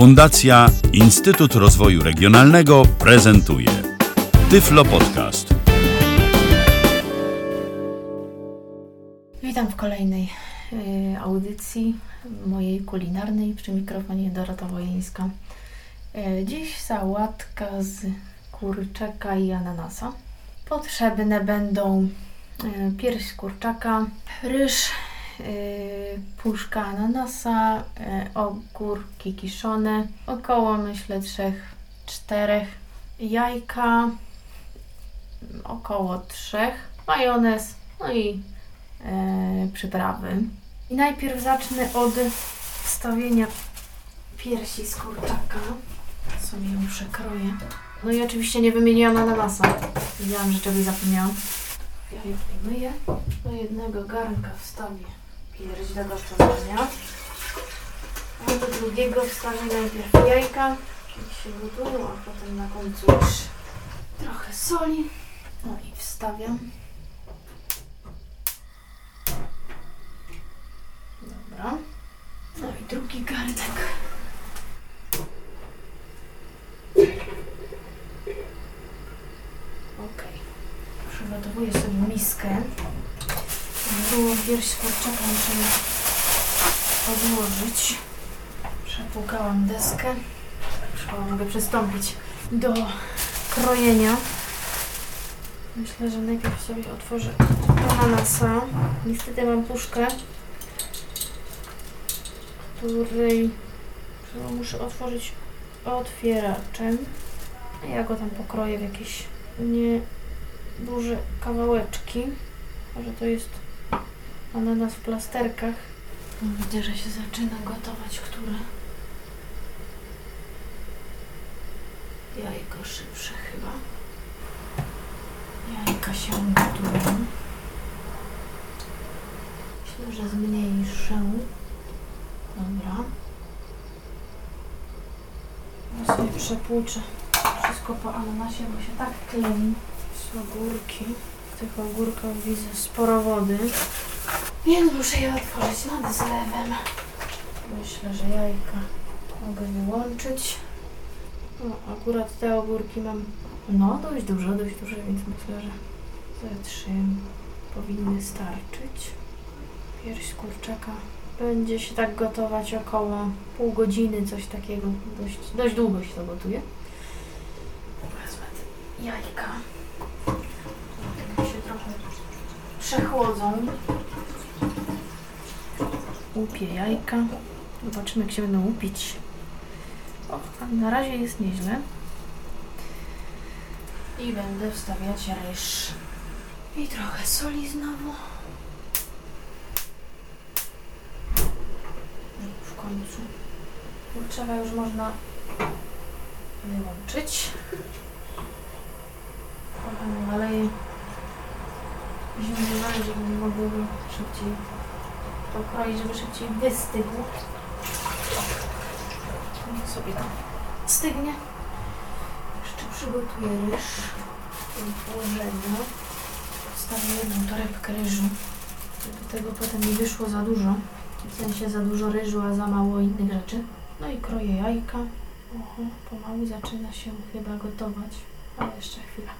Fundacja Instytut Rozwoju Regionalnego prezentuje Tyflo Podcast. Witam w kolejnej y, audycji mojej kulinarnej przy mikrofonie Dorota Wojeńska. Y, dziś sałatka z kurczaka i ananasa. Potrzebne będą y, pierś kurczaka, ryż, puszka ananasa, y, ogórki kiszone, około myślę trzech, czterech, jajka, około trzech, majonez, no i e, przyprawy. I najpierw zacznę od wstawienia piersi z kurczaka. Sobie ją przekroję. No i oczywiście nie wymieniłam ananasa. Wiedziałam, że czegoś zapomniałam. Ja je wyjmuję. Do jednego garnka wstawię pierś do gotowania. A do drugiego wstawię najpierw jajka. Jak się gotują, a potem na końcu już trochę soli. No i wstawiam. Dobra. No i drugi garnek. Ok. Przygotowuję sobie miskę. Było pierś z kurczaka, muszę odłożyć. Przepłukałam deskę. Już mogę przystąpić do krojenia. Myślę, że najpierw sobie otworzę ananasa. Niestety mam puszkę, której muszę otworzyć otwieraczem. Ja go tam pokroję w jakieś nieduże kawałeczki. Może to jest ananas w plasterkach. Widzę, że się zaczyna gotować, które jajko szybsze chyba. Jajka się gotują. Myślę, że zmniejszę. Dobra. Ja sobie przepłuczę wszystko po ananasie, bo się tak klei. Z ogórki. W tych ogórkach widzę sporo wody. Więc muszę je otworzyć nad zlewem. Myślę, że jajka mogę wyłączyć. No, akurat te ogórki mam no dość dużo, dość dużo, więc myślę, że ze trzy powinny starczyć. Pierś kurczaka będzie się tak gotować około pół godziny, coś takiego. Dość, dość długo się to gotuje. Wezmę te jajka. Się trochę przechłodzą. Łupię jajka. Zobaczymy, jak się będą łupić. O, na razie jest nieźle. I będę wstawiać ryż. I trochę soli znowu. W końcu. Kurczaka już można wyłączyć. Trochę naleję zimny żeby mogły szybciej pokroić, żeby szybciej wystygł. Niech sobie to stygnie. Jeszcze przygotuję ryż do położenia. Wstawię jedną torebkę ryżu, żeby tego potem nie wyszło za dużo. W sensie za dużo ryżu, a za mało innych rzeczy. No i kroję jajka. Oho, pomału zaczyna się chyba gotować. Ale jeszcze chwila.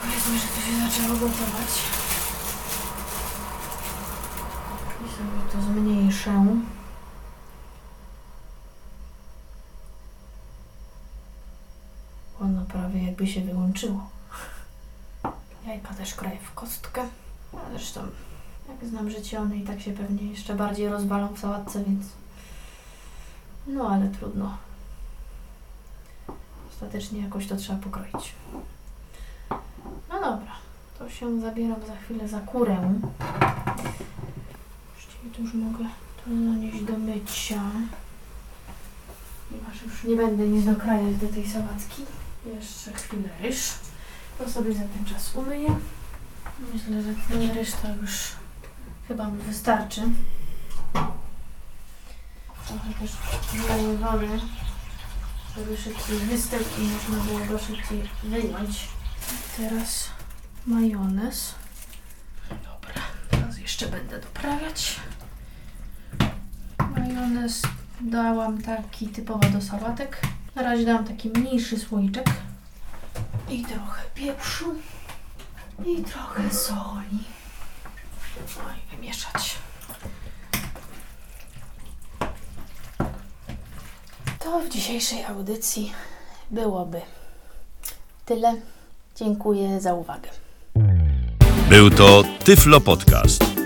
Powiedzmy, że to się zaczęło gotować. I sobie to zmniejszę. Ono prawie jakby się wyłączyło. Jajka też kroję w kostkę. A Zresztą, jak znam życie, one i tak się pewnie jeszcze bardziej rozwalą w sałatce, więc... No, ale trudno. Ostatecznie jakoś to trzeba pokroić. No dobra, to się zabieram za chwilę za kurę. To już mogę to zanieść do mycia. Ponieważ już nie będę nic dokrajać do tej sałatki. Jeszcze chwilę ryż. To sobie za ten czas umyję. Myślę, że ten ryż to już chyba mi wystarczy. Trochę też wody, żeby szybciej wystygł i można było go szybciej wyjąć. Teraz majonez. Dobra, teraz jeszcze będę doprawiać. Majonez dałam taki typowo do sałatek. Na razie dałam taki mniejszy słoiczek. I trochę pieprzu. I trochę soli. No i wymieszać. To w dzisiejszej audycji byłoby tyle. Dziękuję za uwagę. Był to Tyflo Podcast.